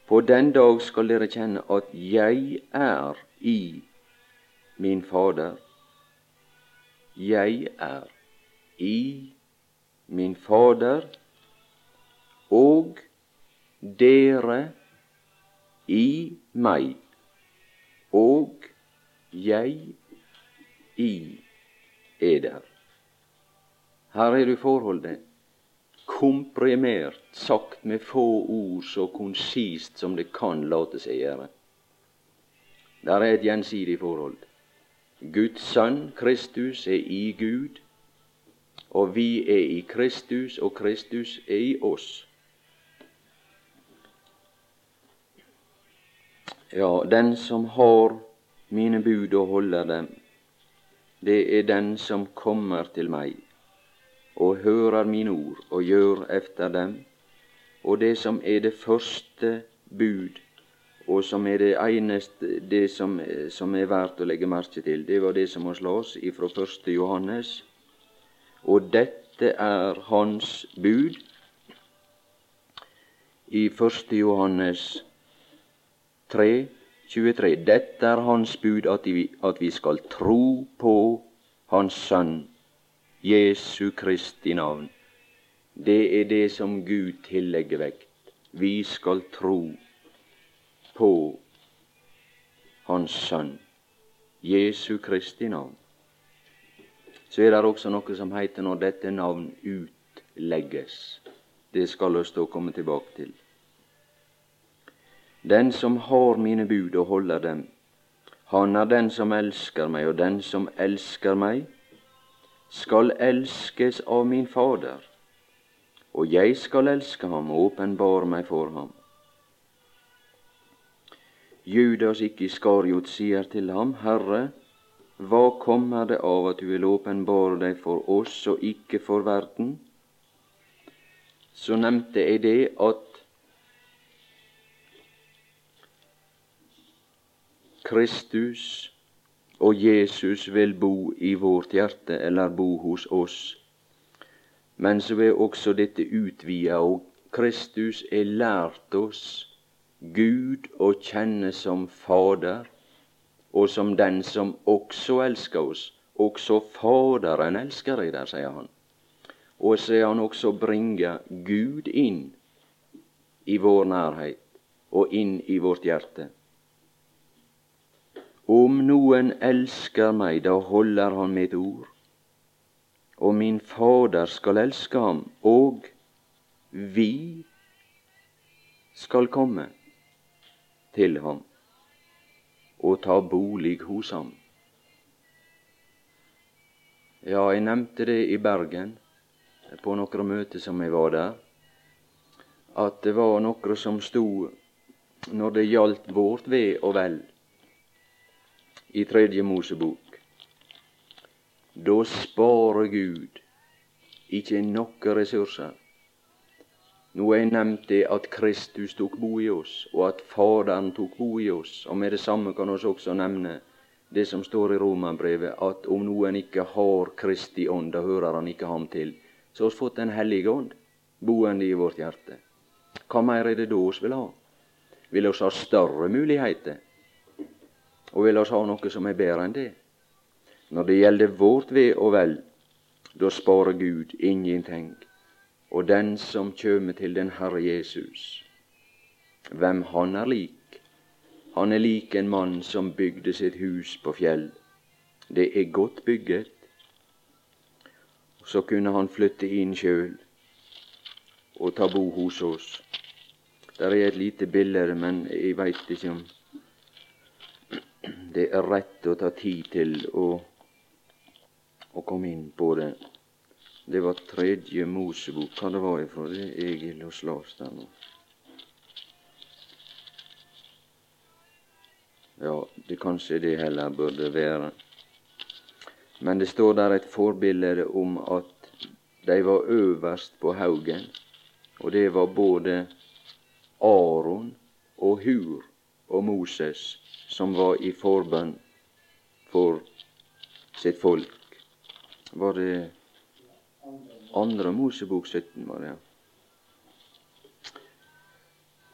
På den dag skal dere kjenne at jeg er i min Fader. Jeg er i min Fader, og dere i meg, og jeg i eder. Her er du forholdet komprimert, sagt med få ord, så konsist som det kan late seg gjøre. Der er et gjensidig forhold. Guds sønn, Kristus, er i Gud, og vi er i Kristus, og Kristus er i oss. Ja, den som har mine bud og holder dem, det er den som kommer til meg og hører mine ord og gjør efter dem. Og det som er det første bud, og som er det eneste det som, som er verdt å legge merke til, det var det som må slås ifra 1. Johannes. Og dette er hans bud i 1. Johannes 3, 23. Dette er hans bud at vi, at vi skal tro på Hans Sønn Jesu Kristi navn. Det er det som Gud tillegger vekt. Vi skal tro på Hans Sønn, Jesu Kristi navn. Så er det også noe som heter når dette navn utlegges. Det skal vi stå og komme tilbake til. Den som har mine bud og holder dem, han er den som elsker meg, og den som elsker meg, skal elskes av min Fader, og jeg skal elske ham og åpenbare meg for ham. Judas ikke Iskariot sier til ham, Herre, hva kommer det av at du vil åpenbare deg for oss og ikke for verden? Så nevnte jeg det at Kristus og Jesus vil bo i vårt hjerte, eller bo hos oss. Men så er også dette utvida, og Kristus er lært oss Gud å kjenne som Fader, og som den som også elsker oss. Også Faderen elsker deg der, sier han. Og så er han også bringe Gud inn i vår nærhet og inn i vårt hjerte. Om noen elsker meg, da holder han mitt ord. Og min Fader skal elske ham, og vi skal komme til ham og ta bolig hos ham. Ja, jeg nevnte det i Bergen på noen møter som jeg var der, at det var noen som sto når det gjaldt vårt ve og vel i Tredje Mosebok. Da sparer Gud ikke noen ressurser. Nå er nevnt det at Kristus tok bo i oss, og at Faderen tok bo i oss. Og med det samme kan vi også nevne det som står i Romerbrevet, at om noen ikke har Kristi ånd, da hører han ikke ham til. Så har vi fått Den hellige ånd boende i vårt hjerte. Hva mer er det da vi vil ha? Vil oss ha større muligheter? Og vil oss ha noe som er bedre enn det? Når det gjelder vårt ve og vel, da sparer Gud ingenting. Og den som kjem til den Herre Jesus, hvem han er lik? Han er lik en mann som bygde sitt hus på fjell. Det er godt bygget. Så kunne han flytte inn sjøl og ta bo hos oss. Der er et lite bilde, men jeg veit ikke om det er rett å ta tid til å, å komme inn på det. Det var tredje Mosebok. Hva det var ifra? Det Egil og der nå. Ja, det kanskje det heller burde være. Men det står der et forbilde om at de var øverst på haugen, og det var både Aron og Hur og Moses som var i forbønn for sitt folk. Var det andre Mosebok 17 var det.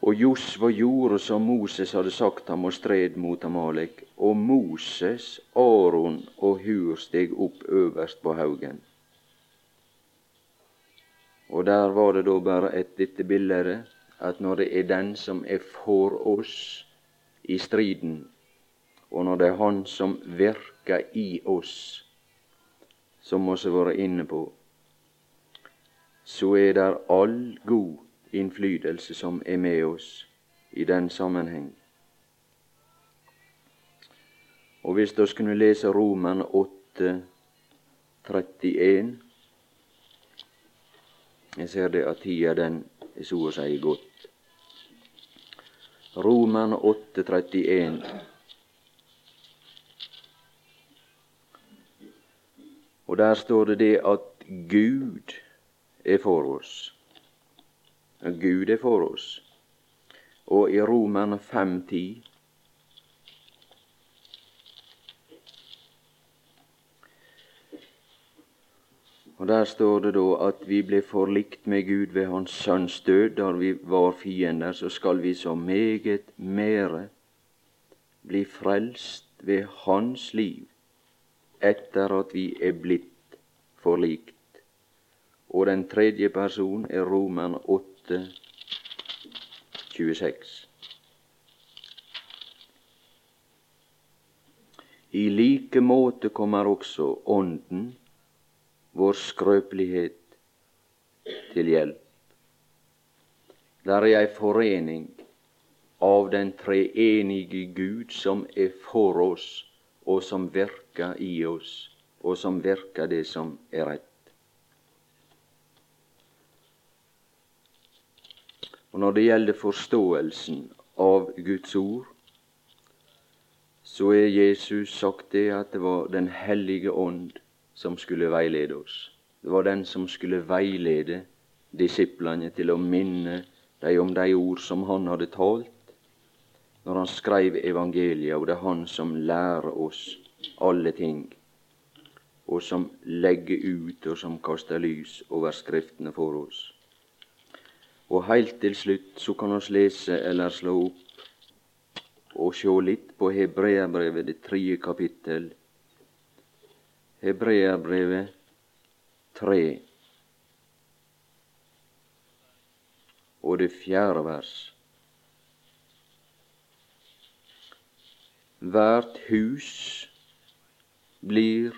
Og Josva gjorde som Moses hadde sagt ham, og stred mot Amalek. Og Moses, Aron og Hur steg opp øverst på haugen. Og der var det da bare et dette bildet, at når det er den som er for oss i striden, og når det er Han som virker i oss, som vi har vært inne på, så er det all god innflytelse som er med oss i den sammenheng. Og hvis vi kunne lese Roman 8, 31 Jeg ser det at tida den er så å si gått. Roman 8, 31. Og der står det det at Gud er for oss. Gud er for oss. Og i Romerne 5.10 Og Der står det da at vi ble forlikt med Gud ved Hans Sønns død, da vi var fiender, så skal vi så meget mere bli frelst ved Hans liv etter at vi er blitt forlikt og den tredje person er Roman 8, 26. I like måte kommer også Ånden, vår skrøpelighet, til hjelp. Der er ei forening av den treenige Gud som er for oss, og som virker i oss, og som virker det som er rett. Og når det gjelder forståelsen av Guds ord, så er Jesus sagt det at det var Den hellige ånd som skulle veilede oss. Det var den som skulle veilede disiplene til å minne dem om de ord som han hadde talt når han skrev evangeliet, og det er han som lærer oss alle ting, og som legger ut og som kaster lys over Skriftene for oss. Og heilt til slutt så kan vi lese eller slå opp og sjå litt på Hebreabrevet, det tredje kapittel. Hebreabrevet tre og det fjerde vers. Hvert hus blir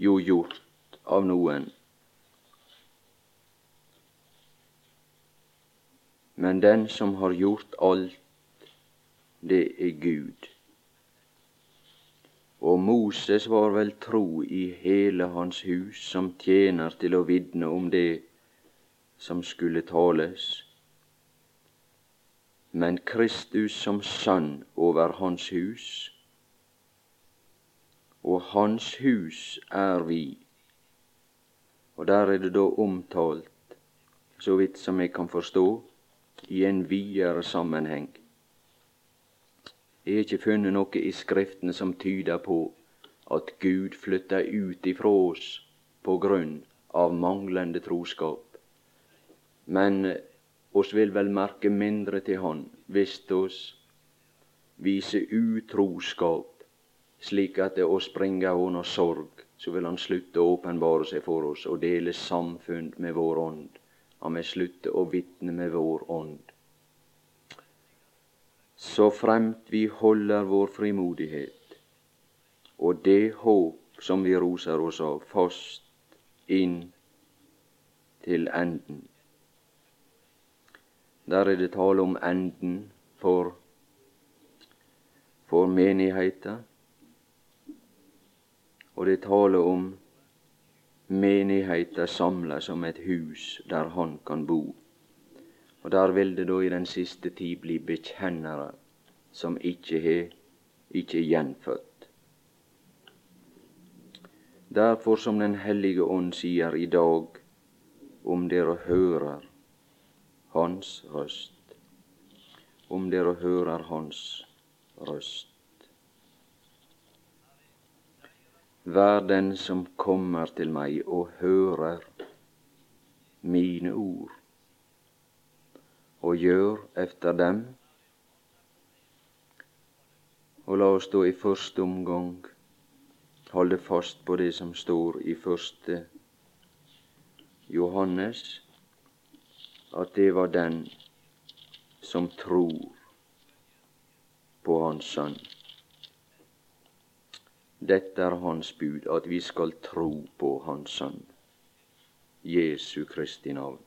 jo gjort av noen. Men den som har gjort alt, det er Gud. Og Moses var vel tro i hele hans hus som tjener til å vitne om det som skulle tales. men Kristus som sann over Hans hus. Og Hans hus er vi. Og der er det da omtalt, så vidt som jeg kan forstå, i en videre sammenheng. Jeg har ikke funnet noe i Skriftene som tyder på at Gud flytta ut ifra oss på grunn av manglende troskap. Men oss vil vel merke mindre til Han hvis oss viser utroskap, slik at det oss bringer under sorg, så vil Han slutte å åpenbare seg for oss og dele samfunn med vår ånd. Han vi slutter å vitne med vår ånd så fremt vi holder vår frimodighet og det håp som vi roser oss av, fast inn til enden. Der er det tale om enden for, for menigheten, og det er tale om menigheten samla som et hus der Han kan bo. Og der vil det da i den siste tid bli bekjennere som ikke er ikke gjenfødt. Derfor, som Den hellige ånd sier i dag, om dere hører Hans røst, om dere hører Hans røst. Vær den som kommer til meg og hører mine ord og gjør efter dem. Og la oss da i første omgang holde fast på det som står i første Johannes, at det var den som tror på Hans Sønn. Dette er Hans bud, at vi skal tro på Hans Sønn, Jesu Kristi navn.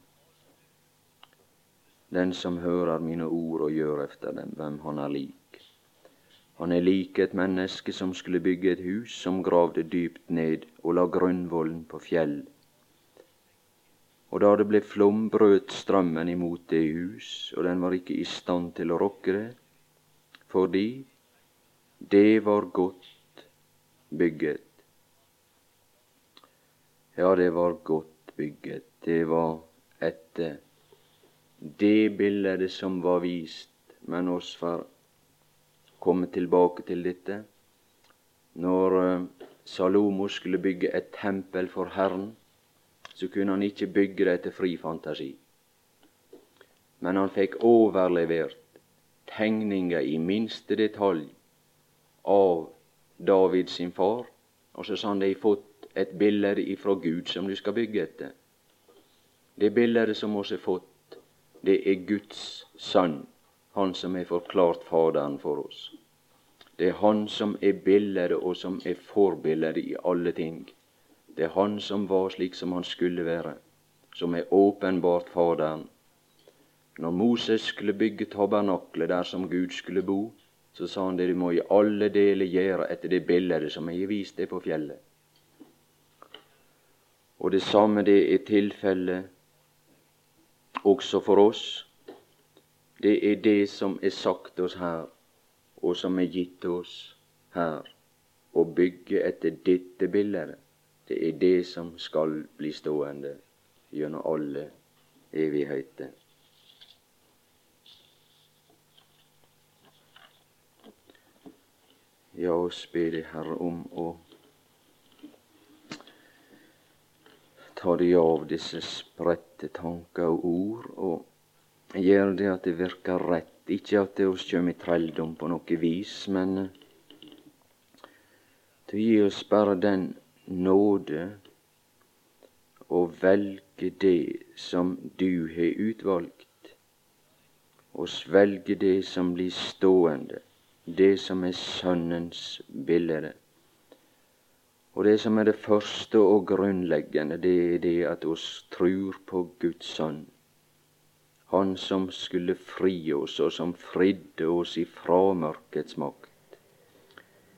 Den som hører mine ord og gjør efter dem, hvem han er lik. Han er lik et menneske som skulle bygge et hus, som gravde dypt ned og la grunnvollen på fjell. Og da det ble flom, brøt strømmen imot det hus, og den var ikke i stand til å rokke det, fordi det var godt bygget. Ja, det var godt bygget. Det var etter det bildet som var vist, men oss får komme tilbake til dette. Når eh, Salomo skulle bygge et tempel for Herren, så kunne han ikke bygge det etter fri fantasi. Men han fikk overlevert tegninger i minste detalj av David sin far, og så sa han de har fått et bilde ifra Gud som du skal bygge etter. Det bildet som oss har fått, det er Guds sønn, han som har forklart Faderen for oss. Det er han som er bildet og som er forbildet i alle ting. Det er han som var slik som han skulle være, som er åpenbart Faderen. Når Moses skulle bygge tabernaklet der som Gud skulle bo, så sa han det du må i alle deler gjøre etter det bildet som jeg har vist deg på fjellet. Og det samme det er tilfellet også for oss. Det er det som er sagt oss her, og som er gitt oss her. Å bygge etter dette bildet, det er det som skal bli stående gjennom alle evigheter. Ja, oss ber deg, Herre, om å ta deg av disse spredte tanker og ord, og gjør det at det virker rett. Ikke at det oss kjem i trelldom på noe vis, men du gir gi oss bare den nåde å velge det som du har utvalgt, og svelge det som blir stående, det som er Sønnens bilde. Og det som er det første og grunnleggende, det er det at oss trur på Guds Sønn. Han som skulle fri oss, og som fridde oss ifra mørkets makt,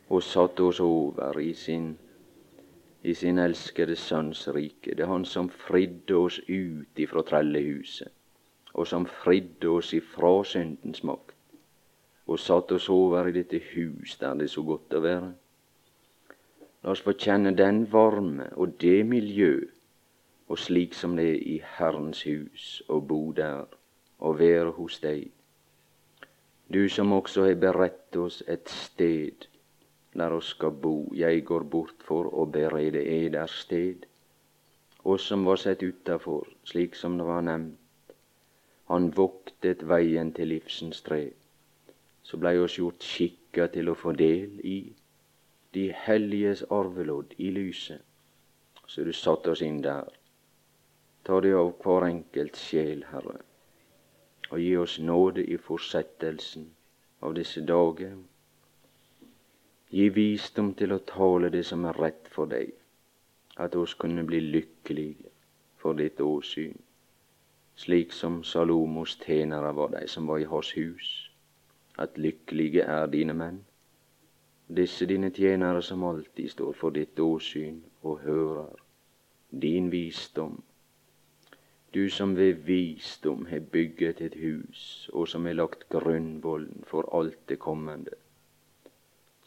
og satte oss over i sin, i sin elskede Sønns rike. Det er Han som fridde oss ut ifra trellehuset, og som fridde oss ifra syndens makt, og satt oss over i dette hus der det er så godt å være. La oss få kjenne den varme og det miljø, og slik som det er i Herrens hus, å bo der og være hos deg. Du som også har beredt oss et sted der oss skal bo. Jeg går bort for å berede eder sted. Oss som var sett utafor, slik som det var nevnt. Han voktet veien til livsens tre. Så blei oss gjort skikka til å få del i de helliges arvelodd i lyset. Så du satte oss inn der. Ta det av hver enkelt sjel, Herre, og gi oss nåde i fortsettelsen av disse dager Gi visdom til å tale det som er rett for deg, at oss kunne bli lykkelige for ditt åsyn, slik som Salomos tjenere var de som var i hans hus, at lykkelige er dine menn, disse dine tjenere som alltid står for ditt åsyn og hører din visdom. Du som ved visdom har bygget et hus, og som har lagt grunnvollen for alt det kommende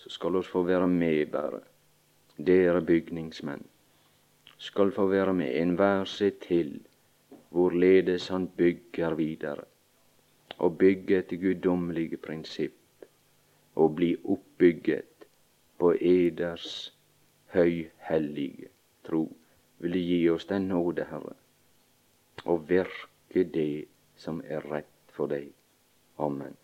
så skal oss få være med, bare. Dere bygningsmenn skal få være med, enhver se til hvorledes han bygger videre, og bygge et guddommelig prinsipp, og bli oppbygget på eders høyhellige tro. Vil Du gi oss den nåde, Herre, og virke det som er rett for deg. Amen.